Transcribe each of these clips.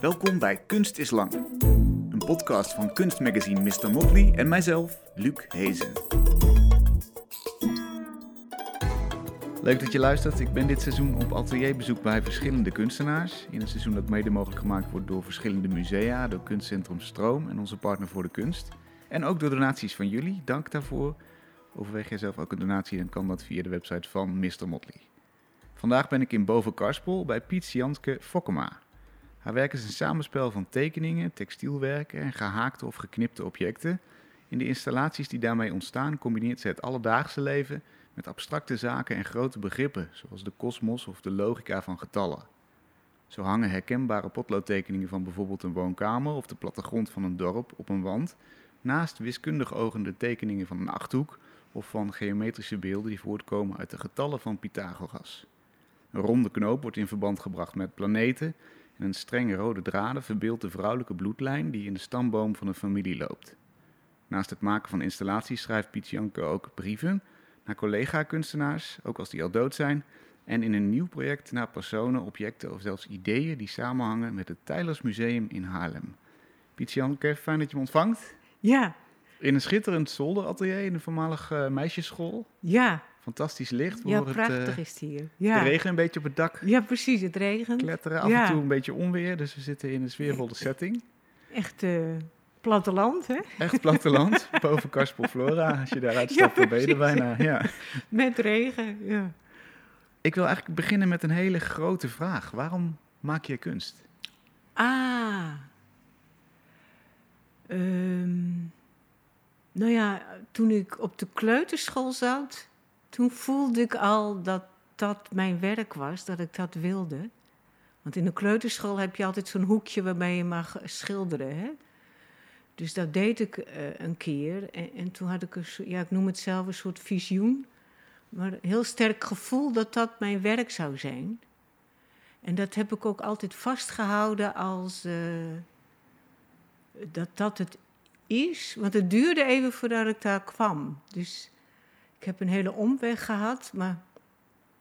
Welkom bij Kunst is Lang, een podcast van kunstmagazine Mr. Motley en mijzelf, Luc Hezen. Leuk dat je luistert. Ik ben dit seizoen op atelierbezoek bij verschillende kunstenaars. In een seizoen dat mede mogelijk gemaakt wordt door verschillende musea, door Kunstcentrum Stroom en onze partner voor de kunst. En ook door donaties van jullie. Dank daarvoor. Overweeg jij zelf ook een donatie, dan kan dat via de website van Mr. Motley. Vandaag ben ik in Boven bij Piet Janske Fokkema. Haar werk is een samenspel van tekeningen, textielwerken en gehaakte of geknipte objecten. In de installaties die daarmee ontstaan combineert ze het alledaagse leven met abstracte zaken en grote begrippen, zoals de kosmos of de logica van getallen. Zo hangen herkenbare potloodtekeningen van bijvoorbeeld een woonkamer of de plattegrond van een dorp op een wand, naast wiskundig ogende tekeningen van een achthoek of van geometrische beelden die voortkomen uit de getallen van Pythagoras. Een ronde knoop wordt in verband gebracht met planeten en een strenge rode draden verbeeldt de vrouwelijke bloedlijn die in de stamboom van een familie loopt. Naast het maken van installaties schrijft Piet Janke ook brieven naar collega-kunstenaars, ook als die al dood zijn, en in een nieuw project naar personen, objecten of zelfs ideeën die samenhangen met het Tylers Museum in Haarlem. Piet Janke, fijn dat je me ontvangt. Ja. In een schitterend zolderatelier in de voormalige meisjesschool. Ja, Fantastisch licht. ja het, prachtig eh, is het hier. De Ja. regen een beetje op het dak ja, precies. Het regent. kletteren. Af Ja. en toe een beetje onweer. Dus we zitten in een sfeervolle setting. Echt eh, platteland, hè? Echt platteland. boven Carspel Flora. Als je daaruit Ja, stapt, dan ben je er bijna. Ja. Met regen, ja. Ik wil eigenlijk beginnen met een hele grote vraag. Waarom maak je kunst? Ah. Ehm, nou ja, toen ik op de kleuterschool zat, toen voelde ik al dat dat mijn werk was, dat ik dat wilde. Want in de kleuterschool heb je altijd zo'n hoekje waarbij je mag schilderen, hè? Dus dat deed ik eh, een keer. En, en toen had ik een ja, ik noem het zelf een soort visioen. Maar een heel sterk gevoel dat dat mijn werk zou zijn. En dat heb ik ook altijd vastgehouden als eh, dat dat het is. Want het duurde even voordat ik daar kwam. Dus ik heb een hele omweg gehad. Maar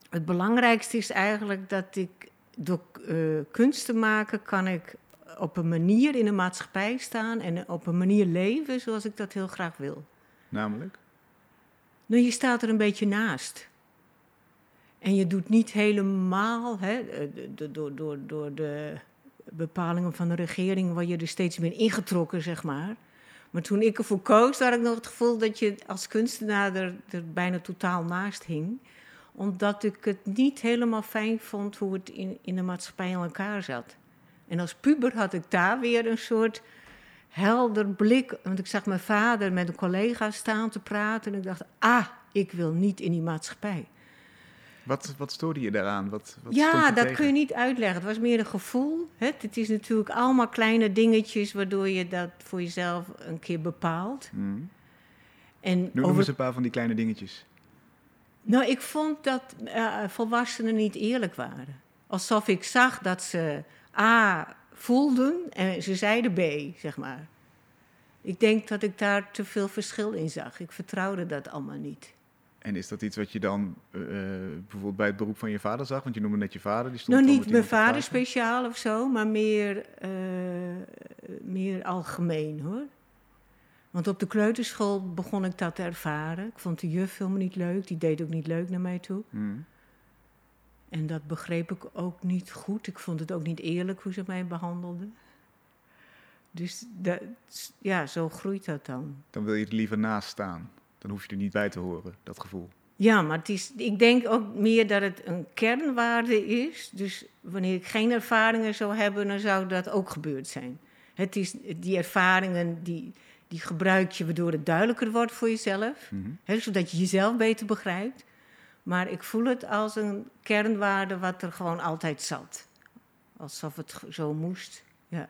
het belangrijkste is eigenlijk dat ik door eh, kunst te maken kan ik op een manier in de maatschappij staan en op een manier leven zoals ik dat heel graag wil. Namelijk? Nou, je staat er een beetje naast. En je doet niet helemaal, hè, eh, door, door, door de bepalingen van de regering, word je er steeds meer ingetrokken, zeg maar. Maar toen ik ervoor koos, had ik nog het gevoel dat je als kunstenaar er, er bijna totaal naast hing. Omdat ik het niet helemaal fijn vond hoe het in, in de maatschappij in elkaar zat. En als puber had ik daar weer een soort helder blik. Want ik zag mijn vader met een collega staan te praten. En ik dacht, ah, ik wil niet in die maatschappij. Wat, wat stoorde je daaraan? Wat, wat ja, dat tegen? kun je niet uitleggen. Het was meer een gevoel. Hè? Het is natuurlijk allemaal kleine dingetjes waardoor je dat voor jezelf een keer bepaalt. Hmm. En Noem, noem over- eens een paar van die kleine dingetjes. Nou, ik vond dat eh, volwassenen niet eerlijk waren. Alsof ik zag dat ze A voelden en ze zeiden B, zeg maar. Ik denk dat ik daar te veel verschil in zag. Ik vertrouwde dat allemaal niet. En is dat iets wat je dan eh, eh, bijvoorbeeld bij het beroep van je vader zag? Want je noemde net je vader. Die stond Nou, niet mijn vader speciaal of zo, maar meer, eh, meer algemeen hoor. Want op de kleuterschool begon ik dat te ervaren. Ik vond de juf helemaal niet leuk, die deed ook niet leuk naar mij toe. Hmm. En dat begreep ik ook niet goed. Ik vond het ook niet eerlijk hoe ze mij behandelden. Dus dat, ja, zo groeit dat dan. Dan wil je er liever naast staan. Dan hoef je er niet bij te horen, dat gevoel. Ja, maar het is, ik denk ook meer dat het een kernwaarde is. Dus wanneer ik geen ervaringen zou hebben, dan zou dat ook gebeurd zijn. Het is die ervaringen die, die gebruik je waardoor het duidelijker wordt voor jezelf. Mhm. Hè, zodat je jezelf beter begrijpt. Maar ik voel het als een kernwaarde wat er gewoon altijd zat. Alsof het zo moest. Ja.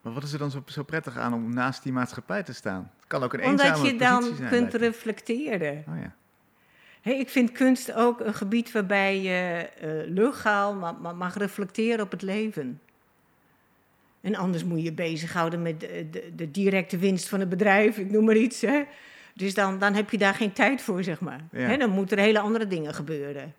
Maar wat is er dan zo, zo prettig aan om naast die maatschappij te staan? Kan ook een Omdat je dan zijn. kunt reflecteren. Oh ja. Ik vind kunst ook een gebied waarbij je eh legaal ma- ma- mag reflecteren op het leven. En anders moet je je bezighouden met de, de, de directe winst van het bedrijf, ik noem maar iets. Hè. Dus dan, dan heb je daar geen tijd voor, zeg maar. Ja. Hè, dan moeten er hele andere dingen gebeuren.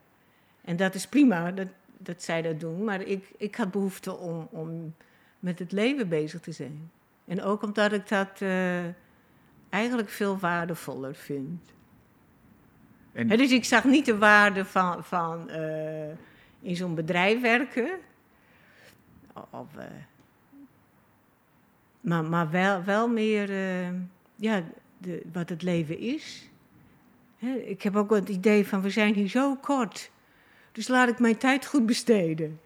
En dat is prima. Dat, dat zij dat doen, maar ik, ik had behoefte om, om met het leven bezig te zijn. En ook omdat ik dat eh, eigenlijk veel waardevoller vind. En, dus ik zag niet de waarde van, van eh, in zo'n bedrijf werken. Of, eh, maar maar wel, wel meer eh, ja, de, wat het leven is. Hè, ik heb ook het idee van we zijn hier zo kort. Dus laat ik mijn tijd goed besteden.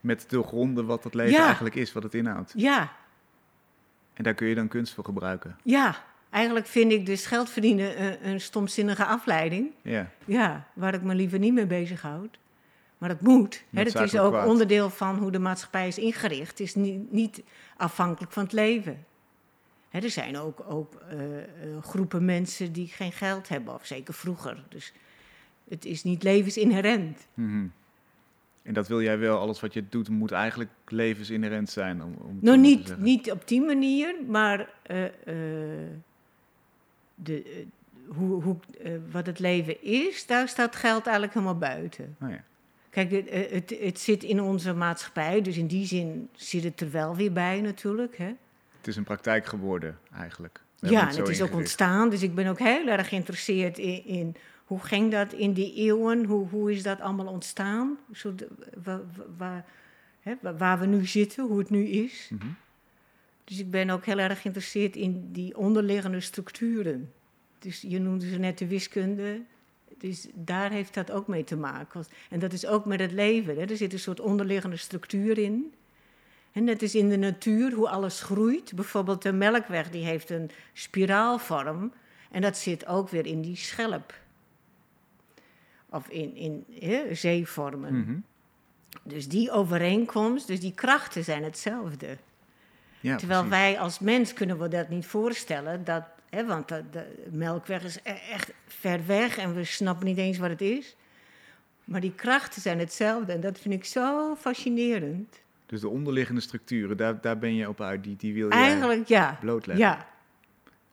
met de gronden wat het leven Ja. eigenlijk is, wat het inhoudt. Ja, En daar kun je dan kunst voor gebruiken. ja. Eigenlijk vind ik dus geld verdienen een, een stomzinnige afleiding. Ja, Ja, waar ik me liever niet mee bezighoud. Maar dat moet. Hè, het is ook kwaad. onderdeel van hoe de maatschappij is ingericht. Het is niet, niet afhankelijk van het leven. Hè, er zijn ook, ook eh, eh, groepen mensen die geen geld hebben, of zeker vroeger. Dus het is niet levensinherent. Mhm. En dat wil jij wel, alles wat je doet moet eigenlijk levensinherent zijn. Om, om Nou, niet, niet op die manier, maar eh, eh, de, eh, hoe, hoe, eh, wat het leven is, daar staat geld eigenlijk helemaal buiten. Oh ja. Kijk, het, eh, het, het zit in onze maatschappij, dus in die zin zit het er wel weer bij natuurlijk. Hè? Het is een praktijk geworden, eigenlijk. We Ja, hebben en het is ook ontstaan, dus ik ben ook heel erg geïnteresseerd in, in hoe ging dat in die eeuwen, hoe, hoe is dat allemaal ontstaan, waar, hè, wa- waar we nu zitten, hoe het nu is. Mhm. Dus ik ben ook heel erg geïnteresseerd in die onderliggende structuren. Dus je noemde ze net de wiskunde. Dus daar heeft dat ook mee te maken. En dat is ook met het leven. Hè. Er zit een soort onderliggende structuur in. En net is in de natuur hoe alles groeit. Bijvoorbeeld de melkweg die heeft een spiraalvorm. En dat zit ook weer in die schelp. Of in, in hè, zeevormen. Mhm. Dus die overeenkomst, dus die krachten zijn hetzelfde. Ja, Terwijl precies. wij als mens kunnen we dat niet voorstellen. Dat, hè, want de, de melkweg is e- echt ver weg en we snappen niet eens wat het is. Maar die krachten zijn hetzelfde en dat vind ik zo fascinerend. Dus de onderliggende structuren, daar, daar ben je op uit. Die, die wil je Eigenlijk ja. blootleggen. Ja,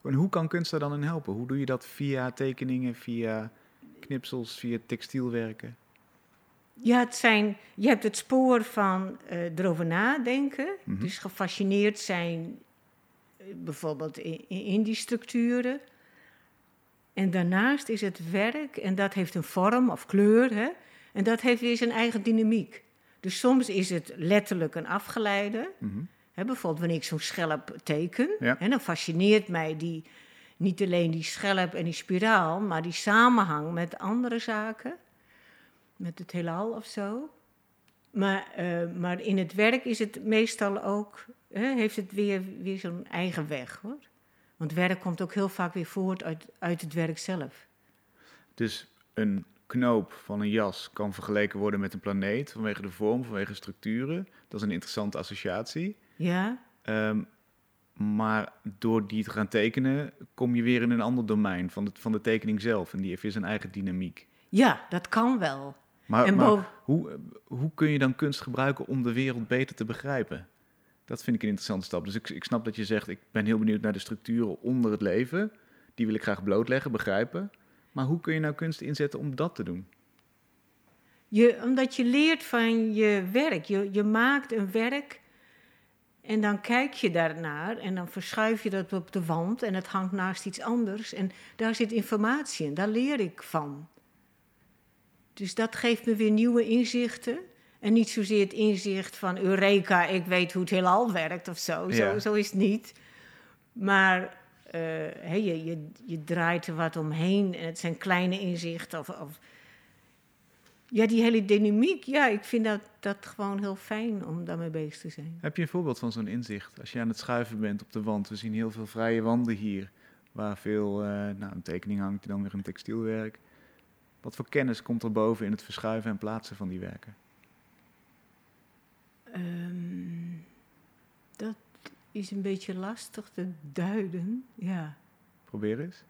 En hoe kan kunst daar dan in helpen? Hoe doe je dat via tekeningen, via knipsels, via textielwerken? Ja het zijn, je hebt het spoor van eh, erover nadenken. Mhm. Dus gefascineerd zijn eh, bijvoorbeeld in, die structuren. En daarnaast is het werk, en dat heeft een vorm of kleur, hè, en dat heeft weer zijn eigen dynamiek. Dus soms is het letterlijk een afgeleide. Mhm. Hè, bijvoorbeeld wanneer ik zo'n schelp teken, Ja. hè, dan fascineert mij die, niet alleen die schelp en die spiraal, maar die samenhang met andere zaken, met het heelal of zo. Maar, eh, maar in het werk is het meestal ook, hè, heeft het weer, weer zo'n eigen weg hoor. Want werk komt ook heel vaak weer voort uit, uit het werk zelf. Dus een knoop van een jas kan vergeleken worden met een planeet vanwege de vorm, vanwege structuren. Dat is een interessante associatie. Ja, Ehm, maar door die te gaan tekenen, kom je weer in een ander domein van de, van de tekening zelf. En die heeft weer zijn eigen dynamiek. ja dat kan wel. Maar, hoe, hoe kun je dan kunst gebruiken om de wereld beter te begrijpen? Dat vind ik een interessante stap. Dus ik, ik snap dat je zegt, ik ben heel benieuwd naar de structuren onder het leven. Die wil ik graag blootleggen, begrijpen. Maar hoe kun je nou kunst inzetten om dat te doen? Je, omdat je leert van je werk. Je, je maakt een werk en dan kijk je daarnaar en dan verschuif je dat op de wand en het hangt naast iets anders. En daar zit informatie in, daar leer ik van. Dus dat geeft me weer nieuwe inzichten. En niet zozeer het inzicht van Eureka, ik weet hoe het heelal werkt of zo. Ja. Zo, zo is het niet. Maar eh, hè, je, je, je draait er wat omheen en het zijn kleine inzichten. Of, of, ja, die hele dynamiek, ja, ik vind dat, dat gewoon heel fijn om daarmee bezig te zijn. Heb je een voorbeeld van zo'n inzicht? Als je aan het schuiven bent op de wand, we zien heel veel vrije wanden hier, waar veel, eh, nou, een tekening hangt, dan weer een textielwerk. Wat voor kennis komt er boven in het verschuiven en plaatsen van die werken? Ehm, dat is een beetje lastig te duiden, ja. Probeer eens.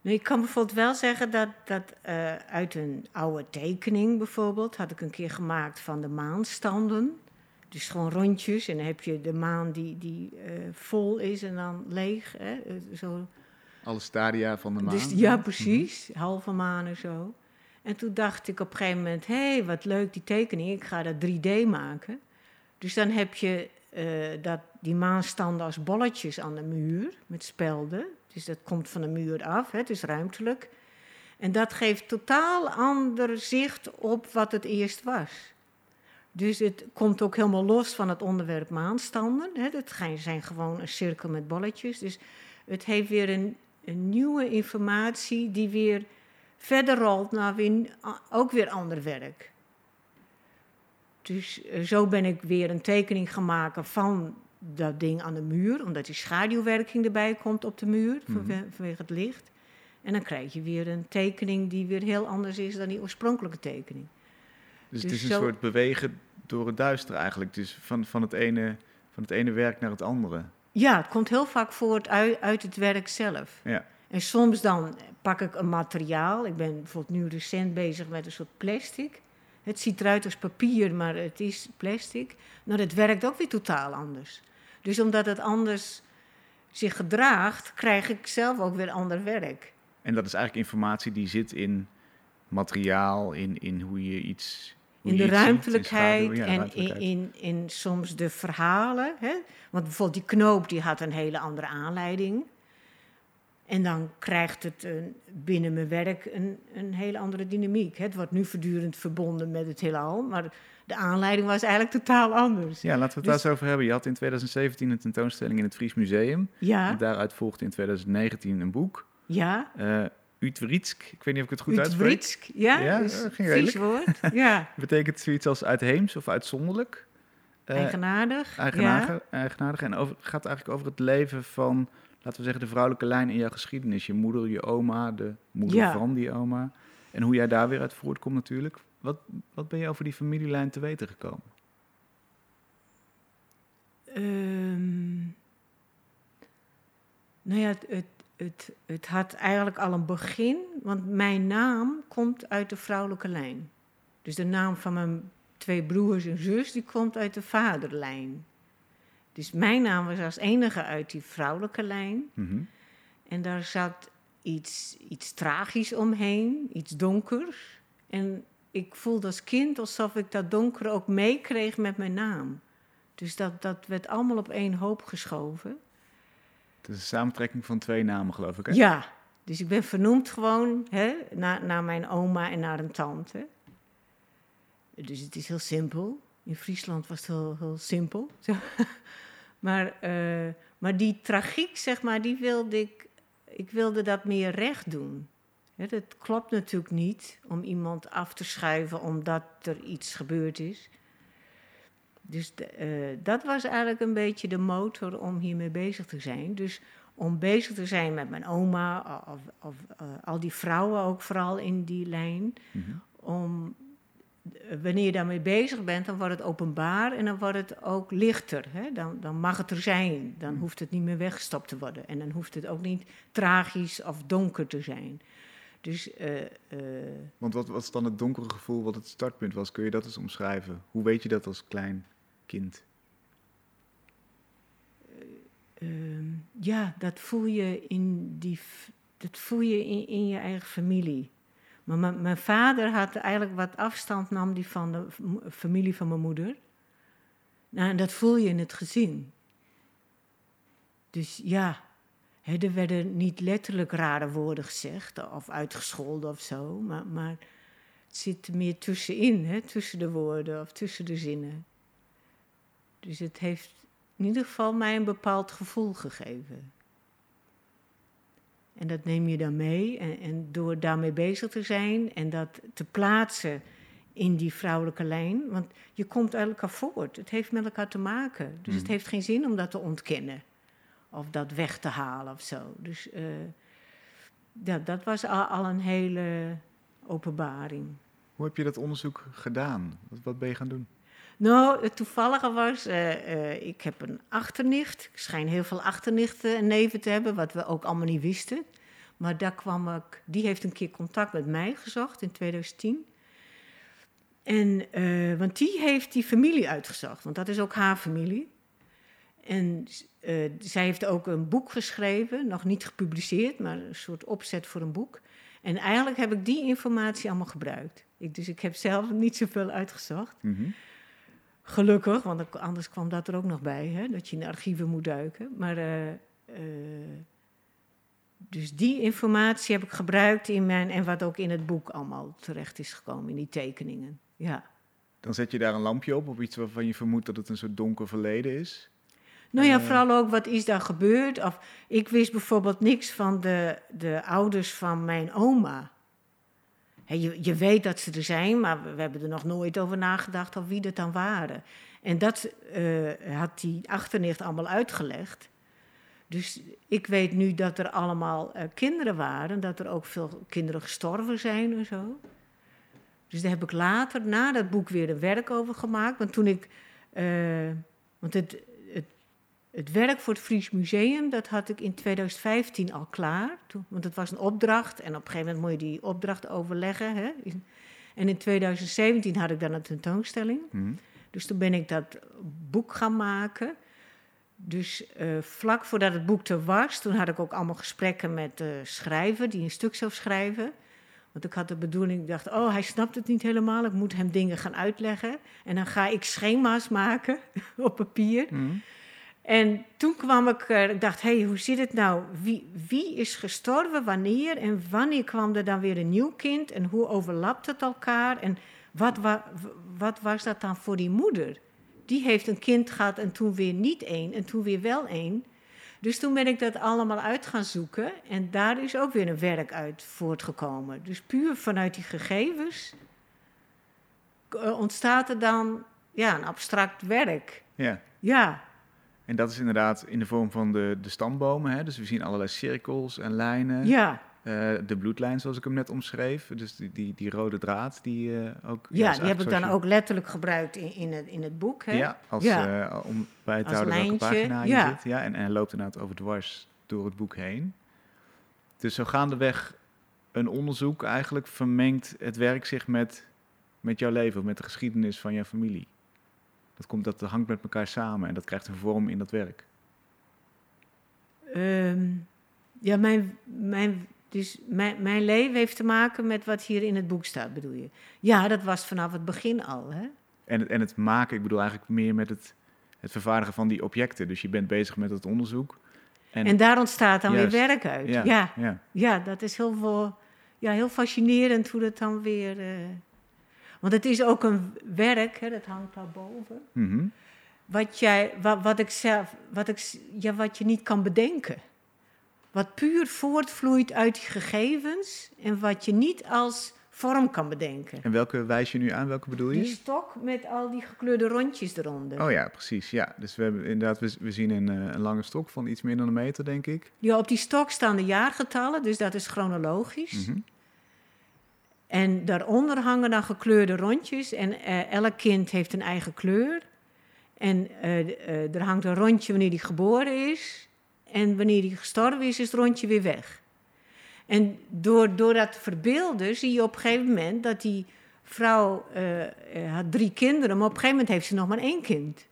Nee, ik kan bijvoorbeeld wel zeggen dat, dat eh, uit een oude tekening bijvoorbeeld... had ik een keer gemaakt van de maanstanden. Dus gewoon rondjes en dan heb je de maan die, die eh, vol is en dan leeg. Hè, eh, zo. Alle stadia van de maan. Dus, ja, precies. Halve maan en zo. En toen dacht ik op een gegeven moment: hé, hey, wat leuk die tekening, ik ga dat 3D maken. Dus dan heb je uh, dat, die maanstanden als bolletjes aan de muur met spelden. Dus dat komt van de muur af, hè, het is ruimtelijk. En dat geeft totaal ander zicht op wat het eerst was. Dus het komt ook helemaal los van het onderwerp maanstanden. Hè. Dat zijn gewoon een cirkel met bolletjes. Dus het heeft weer een, een nieuwe informatie die weer verder rolt naar weer, ook weer ander werk. Dus eh, zo ben ik weer een tekening gemaakt van dat ding aan de muur, omdat die schaduwwerking erbij komt op de muur mhm. vanwege het licht. En dan krijg je weer een tekening die weer heel anders is dan die oorspronkelijke tekening. Dus, het dus is een soort bewegen door het duister eigenlijk. Dus van, van, het ene, van het ene werk naar het andere. Ja, het komt heel vaak voort uit, uit het werk zelf. Ja. En soms dan pak ik een materiaal. Ik ben bijvoorbeeld nu recent bezig met een soort plastic. Het ziet eruit als papier, maar het is plastic. Nou, het werkt ook weer totaal anders. Dus omdat het anders zich gedraagt, krijg ik zelf ook weer ander werk. En dat is eigenlijk informatie die zit in materiaal, in, in hoe je iets. In de ruimtelijkheid en in, in, in, soms de verhalen. Hè? Want bijvoorbeeld die knoop die had een hele andere aanleiding. En dan krijgt het een, binnen mijn werk een, een hele andere dynamiek. Het wordt nu voortdurend verbonden met het heelal, maar de aanleiding was eigenlijk totaal anders. Ja, laten we het daar dus- eens over hebben. Je had in 2017 een tentoonstelling in het Fries Museum. Ja. En daaruit volgde in 2019 een boek. Ja. Uh, Utritsk, ik weet niet of ik het goed uitspreek. Utritsk, ja, ja dus ging Fries woord. Ja. Betekent zoiets als uitheems of uitzonderlijk. Uh, eigenaardig. Eigenaardig, ja. eigenaardig. En over, gaat eigenlijk over het leven van laten we zeggen, de vrouwelijke lijn in jouw geschiedenis. Je moeder, je oma, de moeder van die oma. En hoe jij daar weer uit voortkomt natuurlijk. Wat, wat ben je over die familielijn te weten gekomen? Um, nou ja, het, het, het, het, had eigenlijk al een begin, want mijn naam komt uit de vrouwelijke lijn. Dus de naam van mijn twee broers en zus, die komt uit de vaderlijn. Dus mijn naam was als enige uit die vrouwelijke lijn. Mhm. En daar zat iets, iets tragisch omheen, iets donkers. En ik voelde als kind alsof ik dat donker ook meekreeg met mijn naam. Dus dat, dat werd allemaal op één hoop geschoven. Het is een samentrekking van twee namen, geloof ik, hè? Ja, dus ik ben vernoemd gewoon hè, naar, mijn oma en naar een tante. Dus het is heel simpel. In Friesland was het heel, heel simpel. Maar, uh, maar die tragiek, zeg maar, die wilde ik, ik wilde dat meer recht doen. Het klopt natuurlijk niet om iemand af te schuiven omdat er iets gebeurd is. Dus uh, dat was eigenlijk een beetje de motor om hiermee bezig te zijn. Dus om bezig te zijn met mijn oma, of, of uh, al die vrouwen ook vooral in die lijn. Mm -hmm. Om wanneer je daarmee bezig bent, dan wordt het openbaar en dan wordt het ook lichter. Hè? Dan, dan mag het er zijn. Dan hmm. hoeft het niet meer weggestopt te worden. En dan hoeft het ook niet tragisch of donker te zijn. Dus, uh, uh, Want wat was dan het donkere gevoel wat het startpunt was? Kun je dat eens omschrijven? Hoe weet je dat als klein kind? Uh, ja, dat voel je in, die, dat voel je in, in je eigen familie. Maar mijn vader had eigenlijk wat afstand nam die van de familie van mijn moeder. Nou, en dat voel je in het gezin. Dus ja, er werden niet letterlijk rare woorden gezegd of uitgescholden of zo, maar, maar het zit meer tussenin, hè, tussen de woorden of tussen de zinnen. Dus het heeft in ieder geval mij een bepaald gevoel gegeven. En dat neem je dan mee. En, en, door daarmee bezig te zijn en dat te plaatsen in die vrouwelijke lijn. Want je komt uit elkaar voort. Het heeft met elkaar te maken. Dus het mm. heeft geen zin om dat te ontkennen. Of dat weg te halen of zo. Dus uh, ja, dat was al, al, een hele openbaring. Hoe heb je dat onderzoek gedaan? Wat, wat ben je gaan doen? Nou, het toevallige was, uh, uh, ik heb een achternicht. Ik schijn heel veel achternichten en neven te hebben, wat we ook allemaal niet wisten. Maar daar kwam ik, die heeft een keer contact met mij gezocht in 2010. En, uh, want die heeft die familie uitgezocht, want dat is ook haar familie. En zij heeft ook een boek geschreven, nog niet gepubliceerd, maar een soort opzet voor een boek. En eigenlijk heb ik die informatie allemaal gebruikt. Ik, dus ik heb zelf niet zoveel uitgezocht. Mhm. Gelukkig, want anders kwam dat er ook nog bij, hè, dat je in de archieven moet duiken. Maar, eh, eh, dus die informatie heb ik gebruikt in mijn, en wat ook in het boek allemaal terecht is gekomen, in die tekeningen. Ja. Dan zet je daar een lampje op, op iets waarvan je vermoedt dat het een soort donker verleden is. Nou ja, Eh. vooral ook wat is daar gebeurd. Of, ik wist bijvoorbeeld niks van de, de ouders van mijn oma. Je, je weet dat ze er zijn, maar we, we hebben er nog nooit over nagedacht of wie dat dan waren. En dat eh, had die achternicht allemaal uitgelegd. Dus ik weet nu dat er allemaal eh, kinderen waren, dat er ook veel kinderen gestorven zijn en zo. Dus daar heb ik later, na dat boek, weer een werk over gemaakt. Want toen ik. eh, want het, het, werk voor het Fries Museum, dat had ik in 2015 al klaar. Toen, want het was een opdracht en op een gegeven moment moet je die opdracht overleggen. Hè? En in 2017 had ik dan een tentoonstelling. Mhm. Dus toen ben ik dat boek gaan maken. Dus eh, vlak voordat het boek er was, toen had ik ook allemaal gesprekken met de schrijver die een stuk zou schrijven. Want ik had de bedoeling, ik dacht, oh, hij snapt het niet helemaal, ik moet hem dingen gaan uitleggen. En dan ga ik schema's maken op papier. Mhm. En toen kwam ik, er, ik dacht, hé, hey, hoe zit het nou? Wie, wie is gestorven, wanneer? En wanneer kwam er dan weer een nieuw kind? En hoe overlapt het elkaar? En wat, wa, wat was dat dan voor die moeder? Die heeft een kind gehad en toen weer niet één en toen weer wel één. Dus toen ben ik dat allemaal uit gaan zoeken. En daar is ook weer een werk uit voortgekomen. Dus puur vanuit die gegevens eh, ontstaat er dan ja, een abstract werk. Ja. Ja, En dat is inderdaad in de vorm van de, de stambomen. Hè? Dus we zien allerlei cirkels en lijnen. ja. Eh, de bloedlijn, zoals ik hem net omschreef. Dus die, die, die rode draad, die eh, ook... Ja, die heb ik dan ook letterlijk gebruikt in, in, het, in het boek. Hè? Ja, als, Ja. eh, om bij het Als houden welke pagina je ja. zit. Ja, en, en hij loopt inderdaad over dwars door het boek heen. Dus zo gaandeweg een onderzoek eigenlijk vermengt het werk zich met, met jouw leven, met de geschiedenis van jouw familie. Dat, komt, dat hangt met elkaar samen en dat krijgt een vorm in dat werk. Ehm, ja, mijn, mijn, dus mijn, mijn leven heeft te maken met wat hier in het boek staat, bedoel je? Ja, dat was vanaf het begin al. Hè? En het, en het maken, ik bedoel eigenlijk meer met het, het vervaardigen van die objecten. Dus je bent bezig met het onderzoek. En, En daar ontstaat dan Juist. weer werk uit. ja, Ja, ja. ja. dat is heel, veel, ja, heel fascinerend hoe dat dan weer... eh, want het is ook een werk, hè, dat hangt daarboven. Mhm. wat, jij, wat, wat, ik zelf, wat, ik, ja, wat je niet kan bedenken. Wat puur voortvloeit uit die gegevens en wat je niet als vorm kan bedenken. En welke wijs je nu aan? Welke bedoel je? Die stok met al die gekleurde rondjes eronder. Oh ja, precies. Ja. Dus we hebben inderdaad, we, we zien een, eh, een lange stok van iets meer dan een meter, denk ik. Ja, op die stok staan de jaargetallen, dus dat is chronologisch. Mhm. En daaronder hangen dan gekleurde rondjes. En eh, elk kind heeft een eigen kleur. En eh, er hangt een rondje wanneer hij geboren is. En wanneer hij gestorven is, is het rondje weer weg. En door, door dat verbeelden zie je op een gegeven moment dat die vrouw eh, had drie kinderen, maar op een gegeven moment heeft ze nog maar één kind.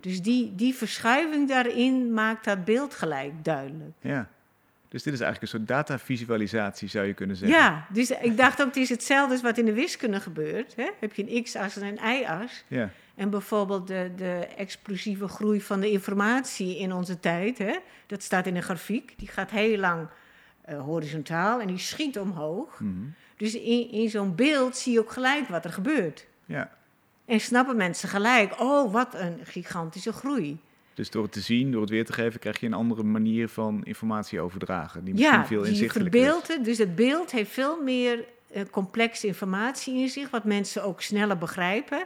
Dus die, die verschuiving daarin maakt dat beeld gelijk duidelijk. Ja. Dus dit is eigenlijk een soort datavisualisatie, zou je kunnen zeggen. Ja, dus ik dacht ook, het is hetzelfde als wat in de wiskunde gebeurt. Hè? Heb je een x-as en een y-as. Ja. En bijvoorbeeld de, de explosieve groei van de informatie in onze tijd. Hè? Dat staat in een grafiek. Die gaat heel lang eh, horizontaal en die schiet omhoog. Mhm. Dus in, in zo'n beeld zie je ook gelijk wat er gebeurt. ja. En snappen mensen gelijk, oh, wat een gigantische groei. Dus door het te zien, door het weer te geven, krijg je een andere manier van informatie overdragen. Die misschien Ja, veel die inzichtelijker. Dus het beeld heeft veel meer eh, complexe informatie in zich, wat mensen ook sneller begrijpen.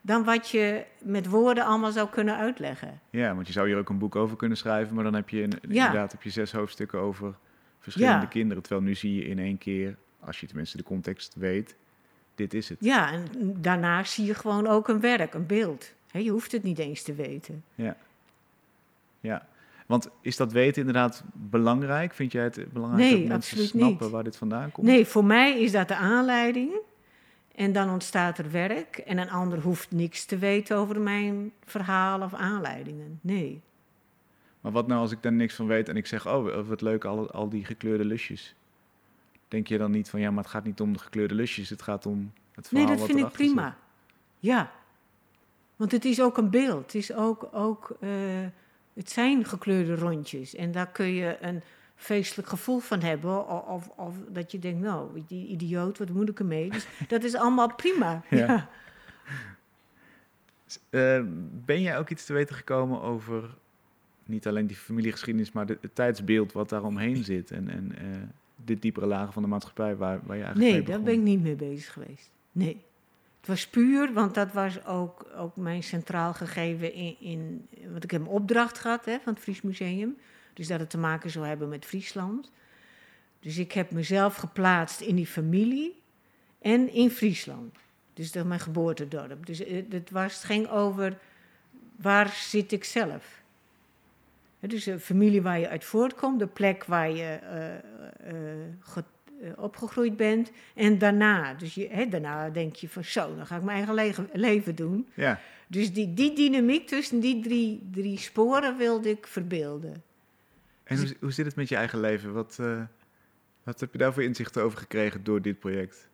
Dan wat je met woorden allemaal zou kunnen uitleggen. Ja, want je zou hier ook een boek over kunnen schrijven, maar dan heb je Ja. inderdaad heb je zes hoofdstukken over verschillende Ja. kinderen. Terwijl nu zie je in één keer, als je tenminste de context weet, dit is het. Ja, en daarna zie je gewoon ook een werk, een beeld. Je hoeft het niet eens te weten. Ja. Ja. Want is dat weten inderdaad belangrijk? Vind jij het belangrijk Nee, dat mensen snappen niet. waar dit vandaan komt? Nee, voor mij is dat de aanleiding. En dan ontstaat er werk. En een ander hoeft niks te weten over mijn verhaal of aanleidingen. Nee. Maar wat nou als ik daar niks van weet en ik zeg, oh wat leuk, al, al die gekleurde lusjes. denk je dan niet van ja, maar het gaat niet om de gekleurde lusjes, het gaat om het verhaal Nee, dat vind ik prima. zit. Ja. Want het is ook een beeld. Het is ook, ook eh, het zijn gekleurde rondjes. En daar kun je een feestelijk gevoel van hebben. Of, of dat je denkt, nou, die idioot, wat moet ik ermee? Dus dat is allemaal prima. Ja. Ja. Eh, ben jij ook iets te weten gekomen over niet alleen die familiegeschiedenis, maar de- het tijdsbeeld wat daar omheen zit en, en eh, de diepere lagen van de maatschappij waar, waar je eigenlijk Nee, daar ben ik niet mee bezig geweest. Nee. Het was puur, want dat was ook, ook mijn centraal gegeven in, in... Want ik heb een opdracht gehad hè, van het Fries Museum. Dus dat het te maken zou hebben met Friesland. Dus ik heb mezelf geplaatst in die familie en in Friesland. Dus dat mijn geboortedorp. Dus eh, het, was, ging over waar zit ik zelf. Dus de familie waar je uit voortkomt, de plek waar je ge- eh, opgegroeid bent. En daarna, dus je, hè, daarna denk je van zo, dan ga ik mijn eigen leven doen. Ja, Dus die, die dynamiek tussen die drie, drie sporen wilde ik verbeelden. en hoe, hoe zit het met je eigen leven? Wat, eh, wat heb je daar voor inzichten over gekregen door dit project?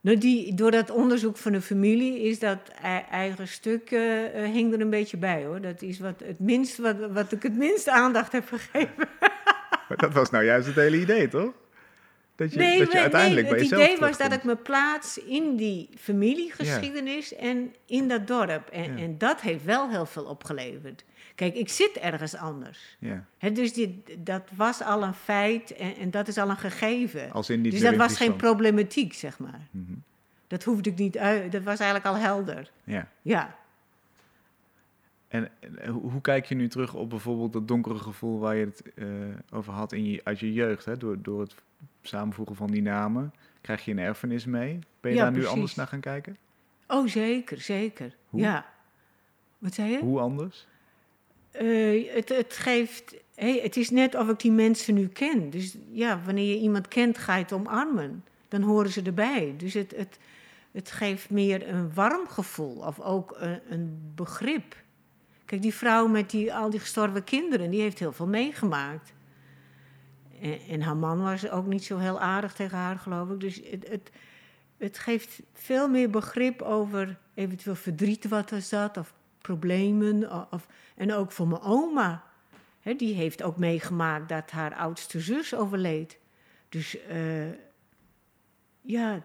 Nou, die, door dat onderzoek van de familie is dat ei- eigen stuk eh, eh, hing er een beetje bij hoor. Dat is wat, het minst, wat, wat ik het minste aandacht heb gegeven. Maar dat was nou juist het hele idee, toch? Dat je, dat je uiteindelijk bij het idee was dat ik me plaats in die familiegeschiedenis en in dat dorp. En, Ja. en dat heeft wel heel veel opgeleverd. Kijk, ik zit ergens anders. Ja, Hè, dus die, dat was al een feit en, en dat is al een gegeven. als in die dus dat was geen problematiek, zeg maar. Mhm. Dat hoefde ik niet uit. Dat was eigenlijk al helder. Ja. Ja. En eh, hoe kijk je nu terug op bijvoorbeeld dat donkere gevoel waar je het eh, over had in je, uit je jeugd? Hè? Door, door het samenvoegen van die namen krijg je een erfenis mee. Ben je Ja, daar nu anders naar gaan kijken? Oh, zeker, zeker. Hoe? Ja. Wat zei je? Hoe anders? Eh, het, het geeft. Hey, het is net of ik die mensen nu ken. Dus ja, wanneer je iemand kent, ga je het omarmen. Dan horen ze erbij. Dus het, het, het geeft meer een warm gevoel. Of ook een, een begrip. Kijk, die vrouw met die, al die gestorven kinderen, die heeft heel veel meegemaakt. En, en haar man was ook niet zo heel aardig tegen haar, geloof ik. Dus het, het, geeft veel meer begrip over eventueel verdriet wat er zat, of problemen. Of, en ook voor mijn oma. Die heeft ook meegemaakt dat haar oudste zus overleed. Dus eh, ja,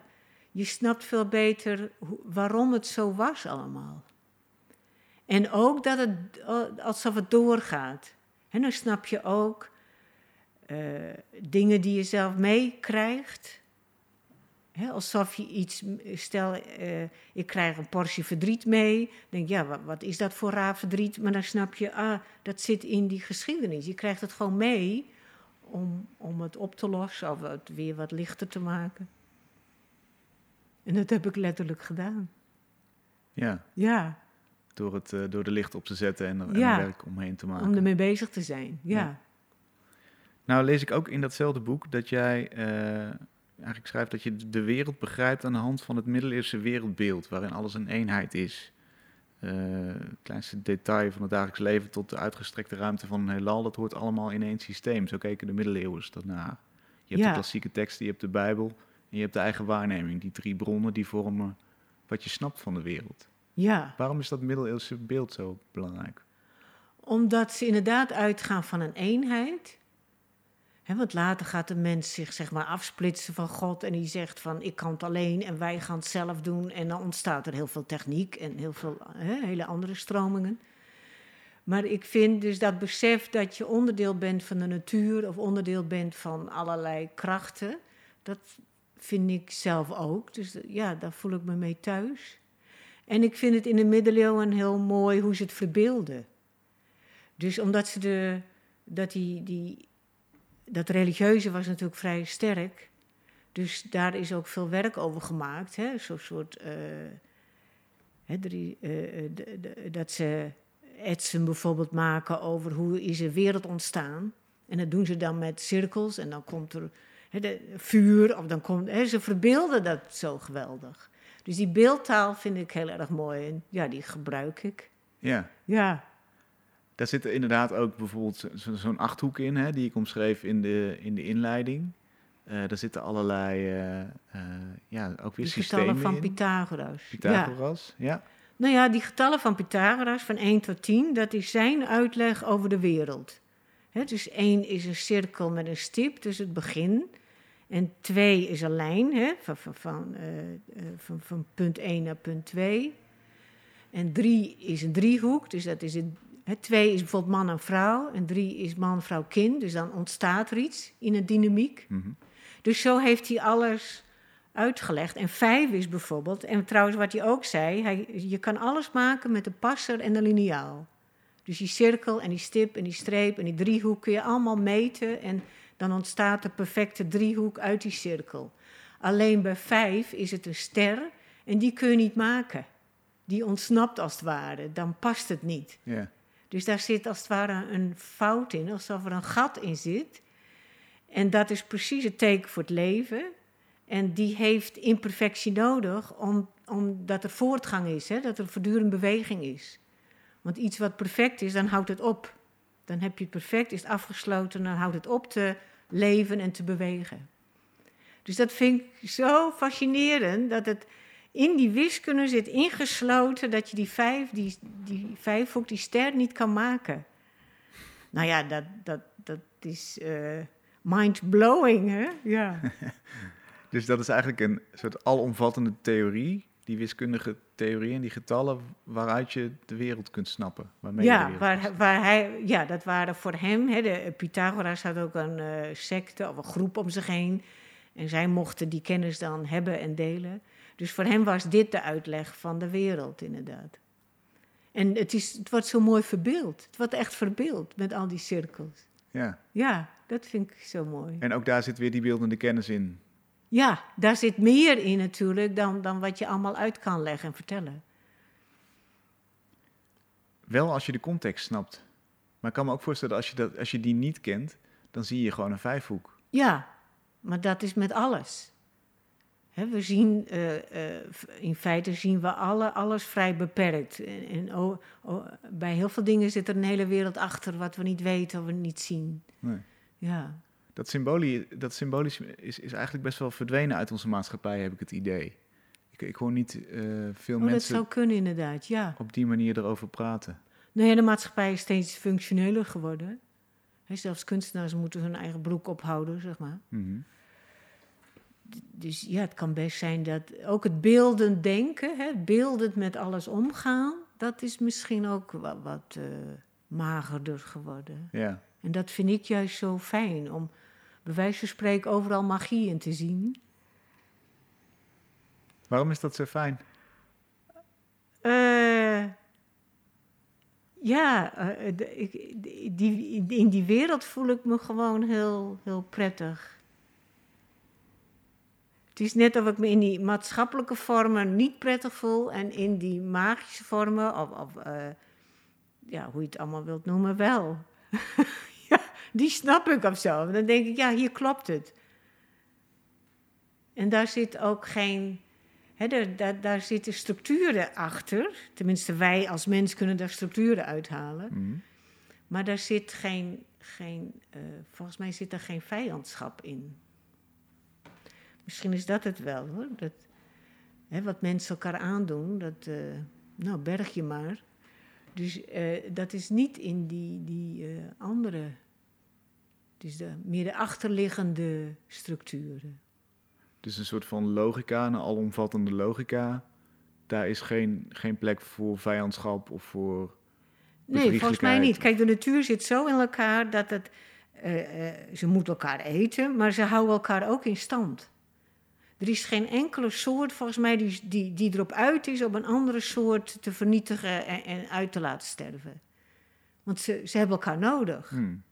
je snapt veel beter waarom het zo was allemaal. En ook dat het eh, alsof het doorgaat. En dan snap je ook eh, dingen die je zelf meekrijgt. Alsof je iets, stel, eh, ik krijg een portie verdriet mee. denk ja, wat, wat is dat voor raar verdriet? Maar dan snap je, ah, dat zit in die geschiedenis. Je krijgt het gewoon mee om, om het op te lossen of het weer wat lichter te maken. En dat heb ik letterlijk gedaan. Ja, Ja, door, het, eh, door de licht op te zetten en er, en er werk omheen te maken. om ermee bezig te zijn. Ja. Ja. Nou lees ik ook in datzelfde boek dat jij eh, eigenlijk schrijft dat je de wereld begrijpt aan de hand van het middeleeuwse wereldbeeld, waarin alles een eenheid is. Eh, het kleinste detail van het dagelijks leven tot de uitgestrekte ruimte van een heelal, dat hoort allemaal in één systeem. Zo keken de middeleeuwers daarnaar. Je hebt Ja. de klassieke teksten, je hebt de Bijbel en je hebt de eigen waarneming. Die drie bronnen die vormen wat je snapt van de wereld. Ja. Waarom is dat middeleeuwse beeld zo belangrijk? Omdat ze inderdaad uitgaan van een eenheid. Want later gaat de mens zich zeg maar afsplitsen van God en die zegt van ik kan het alleen en wij gaan het zelf doen. En dan ontstaat er heel veel techniek en heel veel hele andere stromingen. Maar ik vind dus dat besef dat je onderdeel bent van de natuur of onderdeel bent van allerlei krachten, dat vind ik zelf ook. Dus ja, daar voel ik me mee thuis. En ik vind het in de middeleeuwen heel mooi hoe ze het verbeelden. Dus omdat ze de, dat die, die, dat religieuze was natuurlijk vrij sterk. Dus daar is ook veel werk over gemaakt. Zo'n soort. eh, hè, eh, eh, de- de- dat ze etsen bijvoorbeeld maken over hoe is een wereld ontstaan. En dat doen ze dan met cirkels en dan komt er hè, de, vuur. Of dan komt, hè, ze verbeelden dat zo geweldig. Dus die beeldtaal vind ik heel erg mooi. En ja, die gebruik ik. Ja, Ja, Daar zit er inderdaad ook bijvoorbeeld zo- zo- zo'n achthoek in, hè, die ik omschreef in de, in de inleiding. Eh, daar zitten allerlei, eh, eh, ja, ook weer Die systemen getallen van in. Pythagoras. Pythagoras, ja. Nou ja, die getallen van Pythagoras van 1 tot 10, dat is zijn uitleg over de wereld. Dus 1 is een cirkel met een stip, dus het begin. En 2 is een lijn, hè, van, van, van, eh, eh, van, van punt 1 naar punt 2. En 3 is een driehoek, dus dat is een. 2 is bijvoorbeeld man en vrouw, en 3 is man, vrouw, kind. Dus dan ontstaat er iets in een dynamiek. Mhm. Dus zo heeft hij alles uitgelegd. En vijf is bijvoorbeeld, en trouwens wat hij ook zei, hij, je kan alles maken met een passer en een liniaal. Dus die cirkel en die stip en die streep en die driehoek kun je allemaal meten en dan ontstaat de perfecte driehoek uit die cirkel. Alleen bij vijf is het een ster en die kun je niet maken. Die ontsnapt als het ware, dan past het niet. ja. Dus daar zit als het ware een fout in, alsof er een gat in zit. En dat is precies het teken voor het leven. En die heeft imperfectie nodig om, omdat er voortgang is, hè? dat er voortdurend beweging is. Want iets wat perfect is, dan houdt het op. Dan heb je het perfect, is het afgesloten, dan houdt het op te leven en te bewegen. Dus dat vind ik zo fascinerend, dat het in die wiskunde zit ingesloten dat je die vijf, die, die vijfhoek, die ster niet kan maken. Nou ja, dat, dat, dat is eh, mind-blowing, hè? Ja. Dus dat is eigenlijk een soort alomvattende theorie, die wiskundige theorie en die getallen waaruit je de wereld kunt snappen. Waarmee Ja, waar, waar hij, ja, dat waren voor hem. Hè, de, Pythagoras had ook een eh, secte of een groep om zich heen. En zij mochten die kennis dan hebben en delen. Dus voor hem was dit de uitleg van de wereld, inderdaad. En het, is, het wordt zo mooi verbeeld. Het wordt echt verbeeld met al die cirkels. Ja, Ja, dat vind ik zo mooi. en ook daar zit weer die beeldende kennis in. Ja, daar zit meer in natuurlijk dan, dan wat je allemaal uit kan leggen en vertellen. Wel als je de context snapt. Maar ik kan me ook voorstellen, als je, dat, als je die niet kent, dan zie je gewoon een vijfhoek. Ja, maar dat is met alles. We zien, eh, eh, in feite zien we alle, alles vrij beperkt. En, en oh, oh, bij heel veel dingen zit er een hele wereld achter wat we niet weten of we niet zien. Nee. Ja, Dat, symbolie, dat symbolisch is, is eigenlijk best wel verdwenen uit onze maatschappij, heb ik het idee. Ik, ik hoor niet eh, veel oh, dat mensen zou kunnen inderdaad, ja. op die manier erover praten. Nou ja, de maatschappij is steeds functioneler geworden. Hè, zelfs kunstenaars moeten hun eigen broek ophouden, zeg maar. Mhm. Dus ja, het kan best zijn dat ook het beeldend denken, hè, beeldend met alles omgaan, dat is misschien ook wat, wat eh, magerder geworden. Ja. En dat vind ik juist zo fijn, om bij wijze van spreken overal magie in te zien. Waarom is dat zo fijn? Eh, ja, eh, de- ik, die, in die wereld voel ik me gewoon heel, heel prettig. Het is net of ik me in die maatschappelijke vormen niet prettig voel en in die magische vormen, of, of eh, ja, hoe je het allemaal wilt noemen, wel. die snap ik of zo. Dan denk ik, ja, hier klopt het. En daar zit ook geen. Hè, daar, daar, daar zitten structuren achter. Tenminste, wij als mens kunnen daar structuren uithalen. Mhm. Maar daar zit geen. geen eh, volgens mij zit er geen vijandschap in. Misschien is dat het wel hoor. Dat, hè, wat mensen elkaar aandoen, dat. eh, nou, berg je maar. Dus eh, dat is niet in die, die andere. Dus de, meer de achterliggende structuren. Dus een soort van logica, een alomvattende logica. Daar is geen, geen plek voor vijandschap of voor. Nee, volgens mij niet. Kijk, de natuur zit zo in elkaar dat het. eh, eh, ze moeten elkaar eten, maar ze houden elkaar ook in stand. Er is geen enkele soort, volgens mij, die, die, die erop uit is om een andere soort te vernietigen en, en uit te laten sterven. Want ze, ze hebben elkaar nodig. Hmm.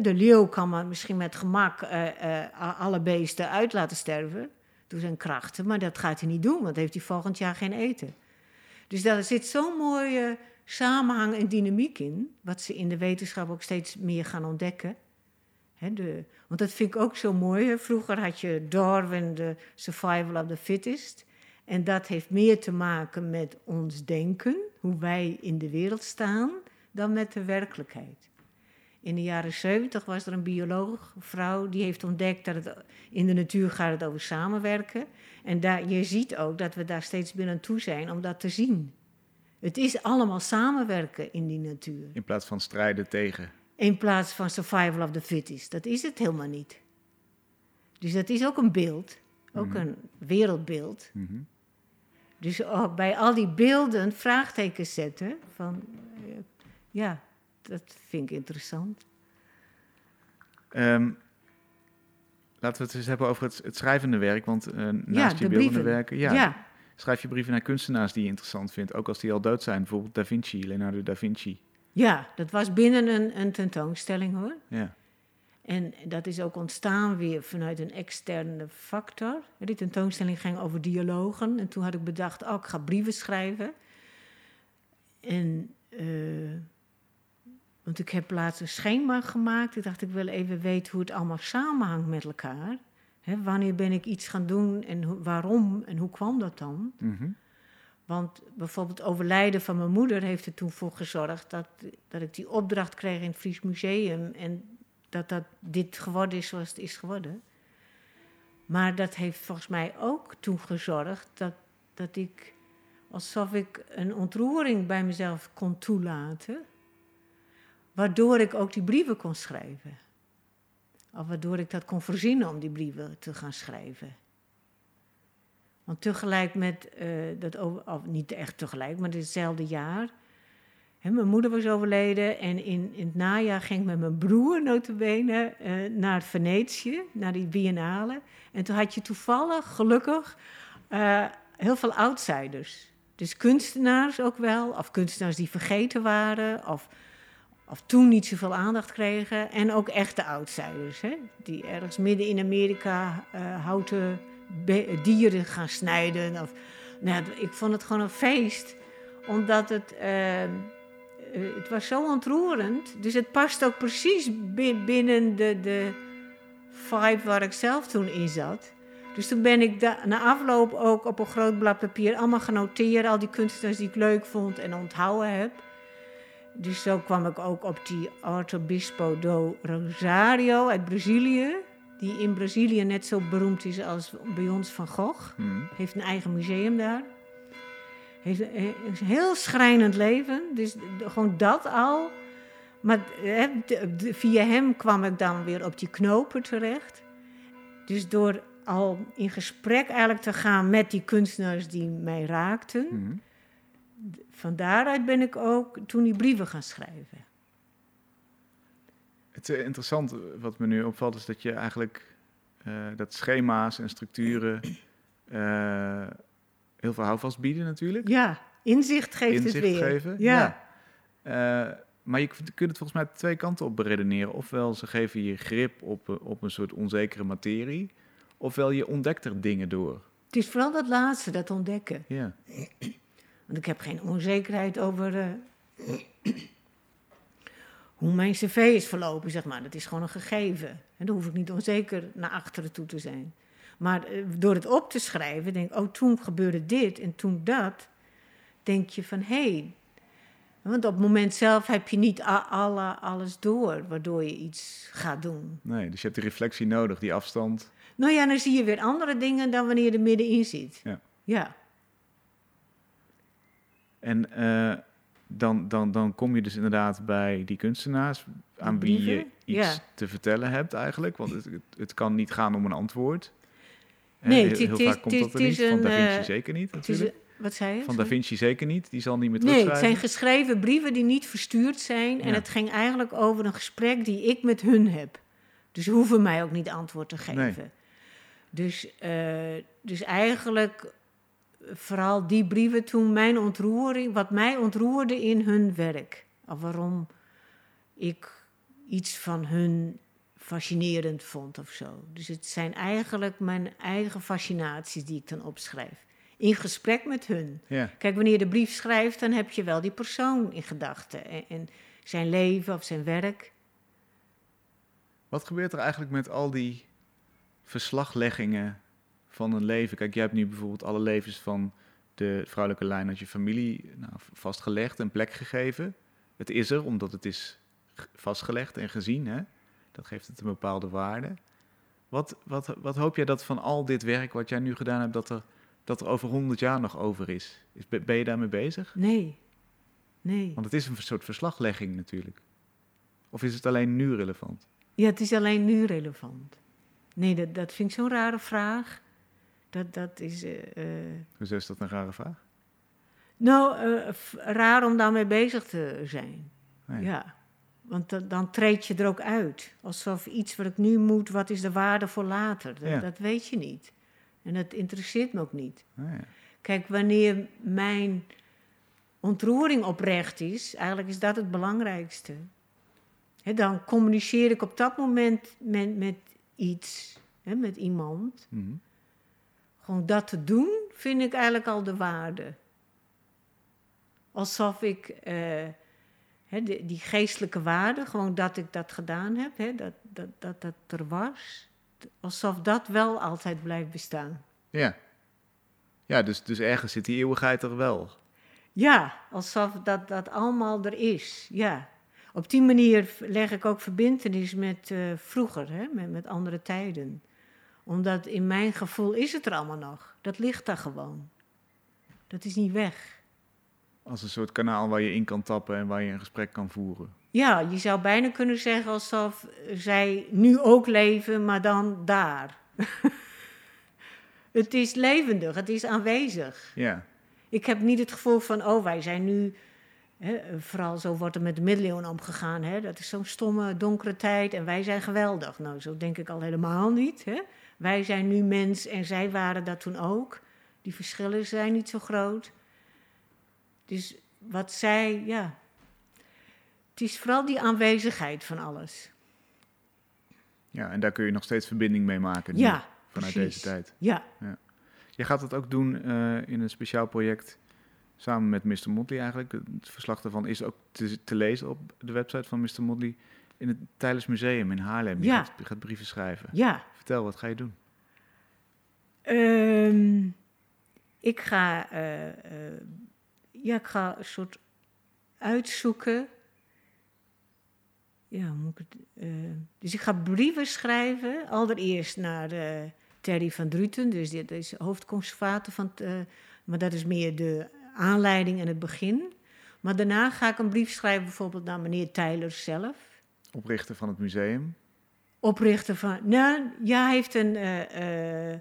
De leeuw kan maar misschien met gemak eh, eh, alle beesten uit laten sterven door zijn krachten, maar dat gaat hij niet doen, want heeft hij volgend jaar geen eten. Dus daar zit zo'n mooie samenhang en dynamiek in, wat ze in de wetenschap ook steeds meer gaan ontdekken. De, want dat vind ik ook zo mooi. Vroeger had je Darwin, de survival of the fittest. En dat heeft meer te maken met ons denken, hoe wij in de wereld staan, dan met de werkelijkheid. In de jaren 70 was er een bioloog, een vrouw, die heeft ontdekt dat het in de natuur gaat het over samenwerken. En daar, je ziet ook dat we daar steeds aan toe zijn om dat te zien. Het is allemaal samenwerken in die natuur. In plaats van strijden tegen. In plaats van survival of the fittest. Dat is het helemaal niet. Dus dat is ook een beeld, ook Mhm. een wereldbeeld. Mhm. Dus ook bij al die beelden vraagtekens zetten van, eh, ja, dat vind ik interessant. Ehm, laten we het eens hebben over het, het schrijvende werk. Want eh, naast ja, je de beeldende brieven. werken... Ja, ja, schrijf je brieven naar kunstenaars die je interessant vindt. Ook als die al dood zijn. Bijvoorbeeld Da Vinci, Leonardo da Vinci. ja, dat was binnen een, een tentoonstelling hoor. Ja. En dat is ook ontstaan weer vanuit een externe factor. Die tentoonstelling ging over dialogen. En toen had ik bedacht, oh, ik ga brieven schrijven. En, eh, want ik heb laatst een schema gemaakt. Ik dacht, ik wil even weten hoe het allemaal samenhangt met elkaar. Wanneer ben ik iets gaan doen en waarom en hoe kwam dat dan? Mhm. Want bijvoorbeeld het overlijden van mijn moeder heeft er toen voor gezorgd dat, dat ik die opdracht kreeg in het Fries Museum en dat, dat dit geworden is zoals het is geworden. Maar dat heeft volgens mij ook toen gezorgd dat, dat ik, alsof ik een ontroering bij mezelf kon toelaten, waardoor ik ook die brieven kon schrijven. Of waardoor ik dat kon voorzien om die brieven te gaan schrijven. Want tegelijk met eh, dat of niet echt tegelijk, maar hetzelfde jaar. Mijn moeder was overleden en in, in het najaar ging ik met mijn broer notabene eh naar Venetië, naar die biennale. En toen had je toevallig, gelukkig, eh, heel veel outsiders. Dus kunstenaars ook wel, of kunstenaars die vergeten waren, of, of toen niet zoveel aandacht kregen. En ook echte outsiders, hè, die ergens midden in Amerika eh, houten dieren gaan snijden. Of, nou, ik vond het gewoon een feest, omdat het, eh, eh, het was zo ontroerend. Dus het past ook precies bi- binnen de, de vibe waar ik zelf toen in zat. Dus toen ben ik na afloop ook op een groot blad papier allemaal genoteerd. Al die kunstenaars die ik leuk vond en onthouden heb. Dus zo kwam ik ook op die Artobispo do Rosario uit Brazilië. Die in Brazilië net zo beroemd is als bij ons Van Gogh. Mhm. Heeft een eigen museum daar. Heeft een, een heel schrijnend leven. Dus gewoon dat al. Maar via hem kwam ik dan weer op die knopen terecht. Dus door al in gesprek eigenlijk te gaan met die kunstenaars die mij raakten. Mhm. Van daaruit ben ik ook toen die brieven gaan schrijven. Het is interessant, wat me nu opvalt, is dat je eigenlijk eh, dat schema's en structuren eh, heel veel houvast bieden natuurlijk. Ja, inzicht geeft Inzicht het weer. geven. Ja. Eh, maar je kunt het volgens mij twee kanten op beredeneren. Ofwel ze geven je grip op, eh, op een soort onzekere materie, ofwel je ontdekt er dingen door. Het is vooral dat laatste, dat ontdekken. Ja. Want ik heb geen onzekerheid over eh, hoe mijn cv is verlopen, zeg maar. Dat is gewoon een gegeven. En dan hoef ik niet onzeker naar achteren toe te zijn. Maar eh, door het op te schrijven, denk ik, oh, toen gebeurde dit en toen dat. Denk je van, hé. Hey, want op het moment zelf heb je niet alle, alles door, waardoor je iets gaat doen. Nee, dus je hebt die reflectie nodig, die afstand. Nou ja, dan zie je weer andere dingen dan wanneer je er middenin zit. Ja. Ja. En eh, dan, dan, dan kom je dus inderdaad bij die kunstenaars aan wie je iets ja. te vertellen hebt eigenlijk. Want het, het, kan niet gaan om een antwoord. Nee, heel, het- heel vaak komt dat er niet. Van Da Vinci eh, zeker niet natuurlijk. wat zei je? Van Da. Vinci zeker niet. Die zal niet meer Nee, het zijn geschreven brieven die niet verstuurd zijn. En het ging eigenlijk over een gesprek die ik met hun heb. Dus ze hoeven mij ook niet antwoord te geven. Nee. Dus, eh, dus eigenlijk vooral die brieven toen mijn ontroering, wat mij ontroerde in hun werk. Of waarom ik iets van hun fascinerend vond of zo. Dus het zijn eigenlijk mijn eigen fascinaties die ik dan opschrijf. In gesprek met hun. Ja. Kijk, wanneer je de brief schrijft, dan heb je wel die persoon in gedachten. En, en zijn leven of zijn werk. Wat gebeurt er eigenlijk met al die verslagleggingen van een leven? Kijk, jij hebt nu bijvoorbeeld alle levens van de vrouwelijke lijn uit je familie nou, vastgelegd en plek gegeven. het is er omdat het is vastgelegd en gezien. Hè? Dat geeft het een bepaalde waarde. Wat, wat, wat hoop jij dat van al dit werk wat jij nu gedaan hebt, dat er, dat er over 100 jaar nog over is? ben je daarmee bezig? Nee. Nee. Want het is een soort verslaglegging natuurlijk. Of is het alleen nu relevant? Ja, het is alleen nu relevant. Nee, dat, dat vind ik zo'n rare vraag. Dat, dat is. eh, eh, Hoezo is dat een rare vraag? nou, eh, raar om daarmee bezig te zijn. Nee. Ja. Want dan, treed je er ook uit. Alsof iets wat ik nu moet, wat is de waarde voor later? Dat, Ja. dat weet je niet. En dat interesseert me ook niet. Ja. Kijk, wanneer mijn ontroering oprecht is, eigenlijk is dat het belangrijkste. Dan communiceer ik op dat moment met, met iets, hè, met iemand. Mhm. Gewoon dat te doen, vind ik eigenlijk al de waarde. Alsof ik eh, die, die geestelijke waarde, gewoon dat ik dat gedaan heb, hè, dat, dat, dat dat er was, alsof dat wel altijd blijft bestaan. Ja, ja dus, dus ergens zit die eeuwigheid er wel. Ja, alsof dat, dat allemaal er is. Ja. Op die manier leg ik ook verbindenis met eh, vroeger, hè, met, met andere tijden. Omdat in mijn gevoel is het er allemaal nog. Dat ligt daar gewoon. Dat is niet weg. Als een soort kanaal waar je in kan tappen en waar je een gesprek kan voeren. Ja, je zou bijna kunnen zeggen alsof zij nu ook leven, maar dan daar. het is levendig, het is aanwezig. Ja, Ik heb niet het gevoel van, oh, wij zijn nu. Hè, vooral zo wordt er met de middeleeuwen omgegaan. Hè, dat is zo'n stomme, donkere tijd en wij zijn geweldig. Nou, zo denk ik al helemaal niet. Hè. Wij zijn nu mens en zij waren dat toen ook. Die verschillen zijn niet zo groot. Dus wat zij, ja. Het is vooral die aanwezigheid van alles. ja, en daar kun je nog steeds verbinding mee maken. nu, Ja, vanuit precies. deze tijd. Ja, Je gaat het ook doen eh, in een speciaal project samen met Mr. Motley eigenlijk. Het verslag daarvan is ook te, te lezen op de website van Mr. Motley in het Tijdens Museum in Haarlem. Je, Ja. gaat, gaat brieven schrijven. ja. Vertel, wat ga je doen? Ehm, ik ga, eh, eh, ja, ik ga een soort uitzoeken. Ja, hoe moet ik het, eh, dus ik ga brieven schrijven, allereerst naar Terry van Druten, dus dit is hoofdconservator van het, maar dat is meer de aanleiding en het begin. Maar daarna ga ik een brief schrijven bijvoorbeeld naar meneer Tyler zelf Oprichter van het museum. oprichter van. Nou, ja, hij heeft een eh, eh, eh,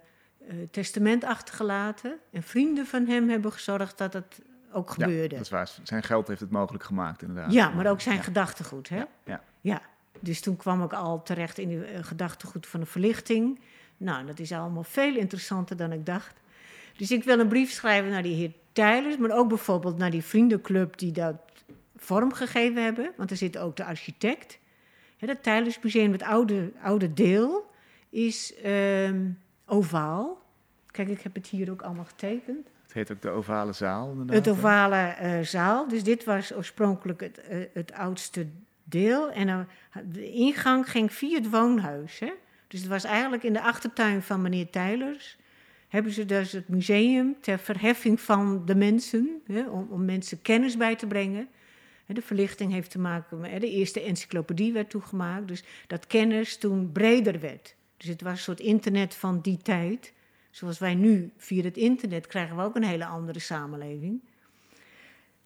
testament achtergelaten. En vrienden van hem hebben gezorgd dat het ook Ja, gebeurde. dat is waar. Zijn geld heeft het mogelijk gemaakt, inderdaad. Ja, maar ook zijn Ja. gedachtegoed. Hè? Ja, ja. Ja, dus toen kwam ik al terecht in de gedachtegoed van de verlichting. Nou, dat is allemaal veel interessanter dan ik dacht. Dus ik wil een brief schrijven naar die heer Tijlers, maar ook bijvoorbeeld naar die vriendenclub die dat vormgegeven hebben. Want er zit ook de architect. Dat Tijlersmuseum, het oude, oude deel, is ehm, ovaal. Kijk, ik heb het hier ook allemaal getekend. Het heet ook de ovale zaal, inderdaad. Het ovale eh, zaal. Dus dit was oorspronkelijk het, eh, het oudste deel. En de ingang ging via het woonhuis. Hè? Dus het was eigenlijk in de achtertuin van meneer Tijlers. Hebben ze dus het museum ter verheffing van de mensen. Hè? Om, om mensen kennis bij te brengen. De verlichting heeft te maken met. De eerste encyclopedie werd toegemaakt. Dus dat kennis toen breder werd. Dus het was een soort internet van die tijd. Zoals wij nu via het internet krijgen we ook een hele andere samenleving.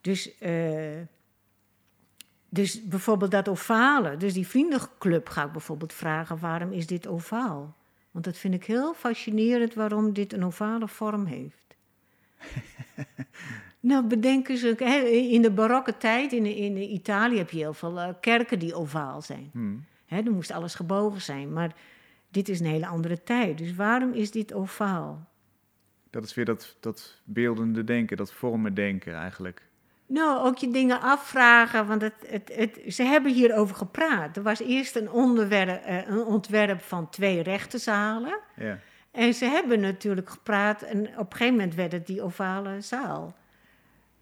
Dus, eh, dus bijvoorbeeld dat ovale, dus die vriendenclub ga ik bijvoorbeeld vragen: waarom is dit ovaal? Want dat vind ik heel fascinerend waarom dit een ovale vorm heeft. nou, bedenken ze, hè, in de barokke tijd in, in Italië heb je heel veel eh, kerken die ovaal zijn. Hmm. Hè, moest alles gebogen zijn. Maar dit is een hele andere tijd. Dus waarom is dit ovaal? Dat is weer dat, dat beeldende denken, dat vormen denken eigenlijk. Nou, ook je dingen afvragen, want het, het, het, ze hebben hierover gepraat. Er was eerst een, onderwerp, eh, een ontwerp van twee rechtenzalen. Ja. En ze hebben natuurlijk gepraat en op een gegeven moment werd het die ovale zaal.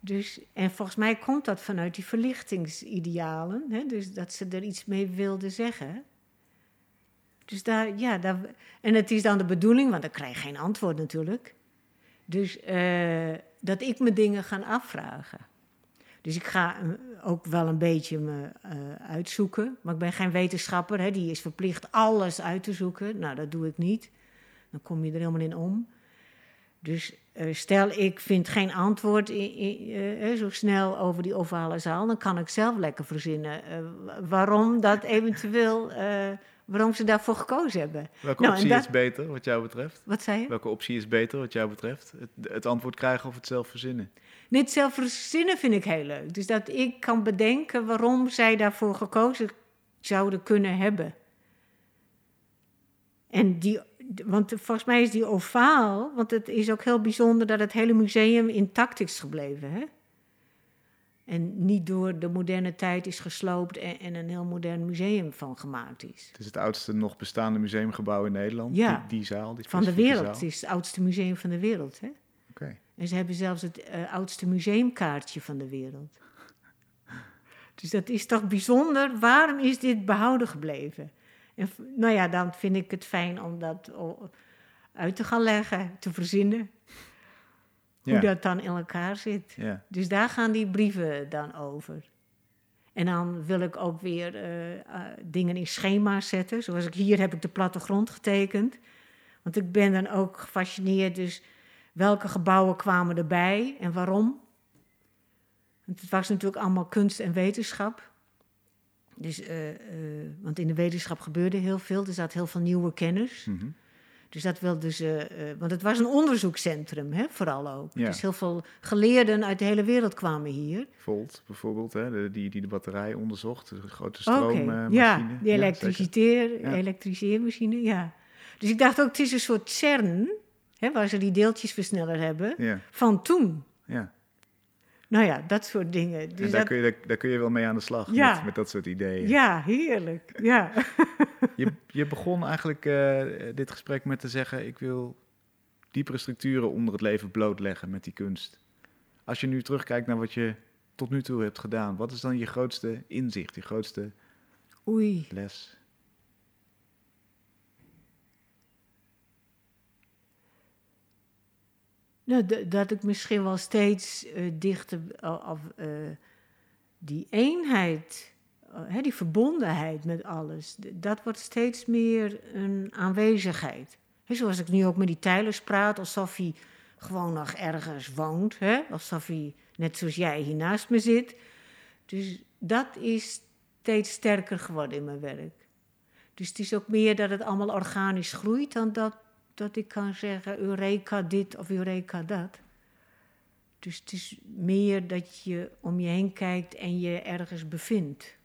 Dus, en volgens mij komt dat vanuit die verlichtingsidealen. Hè? Dus dat ze er iets mee wilden zeggen. Dus daar, ja, daar, en het is dan de bedoeling, want dan krijg je geen antwoord natuurlijk. Dus eh, dat ik me dingen ga afvragen. Dus ik ga eh, ook wel een beetje me eh, uitzoeken. Maar ik ben geen wetenschapper, hè, die is verplicht alles uit te zoeken. Nou, dat doe ik niet. Dan kom je er helemaal in om. Dus eh, stel ik vind geen antwoord i- i- eh, eh, zo snel over die ovale zaal, dan kan ik zelf lekker verzinnen wa- waarom dat eventueel, waarom ze daarvoor gekozen hebben. Welke Nou, optie dat- is beter wat jou betreft? Wat zei je? Welke optie is beter wat jou betreft? Het, het antwoord krijgen of het zelf verzinnen? Dit zelf verzinnen vind ik heel leuk. Dus dat ik kan bedenken waarom zij daarvoor gekozen zouden kunnen hebben. En die, want volgens mij is die ovaal, want het is ook heel bijzonder dat het hele museum intact is gebleven. Hè? En niet door de moderne tijd is gesloopt en, en een heel modern museum van gemaakt is. Het is het oudste nog bestaande museumgebouw in Nederland. Ja. Die, die zaal. Die Van de wereld. Het is het oudste museum van de wereld. Hè? Oké. En ze hebben zelfs het eh, oudste museumkaartje van de wereld. Dus dat is toch bijzonder. Waarom is dit behouden gebleven? En nou ja, dan vind ik het fijn om dat uit te gaan leggen, te verzinnen. Hoe Ja. dat dan in elkaar zit. Ja. Dus daar gaan die brieven dan over. En dan wil ik ook weer eh, eh, dingen in schema's zetten. Zoals ik hier heb ik de plattegrond getekend. Want ik ben dan ook gefascineerd. Dus welke gebouwen kwamen erbij en waarom? Want het was natuurlijk allemaal kunst en wetenschap. Dus, eh, eh, want in de wetenschap gebeurde heel veel. Er zat heel veel nieuwe kennis. Mhm. Dus dat wilden ze, eh, want het was een onderzoekscentrum, hè, vooral ook. Ja. Dus heel veel geleerden uit de hele wereld kwamen hier. Volt bijvoorbeeld, hè, de, die, die de batterij onderzocht. De grote stroommachine. ja, die elektriciteer, Ja. elektriceermachine, ja. Dus ik dacht ook, het is een soort CERN, hè, waar ze die deeltjesversneller hebben, Ja, van toen. ja. Nou ja, dat soort dingen. en Dus daar, dat, kun je, daar, daar kun je wel mee aan de slag Ja. met, met dat soort ideeën. ja, heerlijk. Ja. Je, je begon eigenlijk eh, dit gesprek met te zeggen: ik wil diepere structuren onder het leven blootleggen met die kunst. Als je nu terugkijkt naar wat je tot nu toe hebt gedaan, wat is dan je grootste inzicht, je grootste Oei. les? Nou, dat ik misschien wel steeds eh, dichter of eh, die eenheid, eh, hè, die verbondenheid met alles, dat wordt steeds meer een aanwezigheid. Zoals ik nu ook met die Tijlers praat, alsof hij gewoon nog ergens woont, hè? alsof hij net zoals jij hier naast me zit. Dus dat is steeds sterker geworden in mijn werk. Dus het is ook meer dat het allemaal organisch groeit dan dat dat ik kan zeggen Eureka dit of Eureka dat. Dus het is meer dat je om je heen kijkt en je ergens bevindt.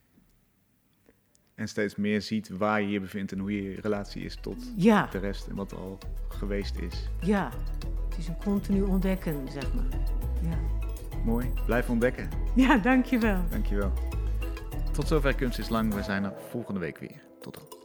En steeds meer ziet waar je je bevindt en hoe je relatie is tot Ja, de rest en wat al geweest is. ja. Het is een continu ontdekken, zeg maar. Ja, Mooi. Blijf ontdekken. ja dankjewel. Dankjewel. Tot zover Kunst is Lang. We zijn er volgende week weer. Tot dan.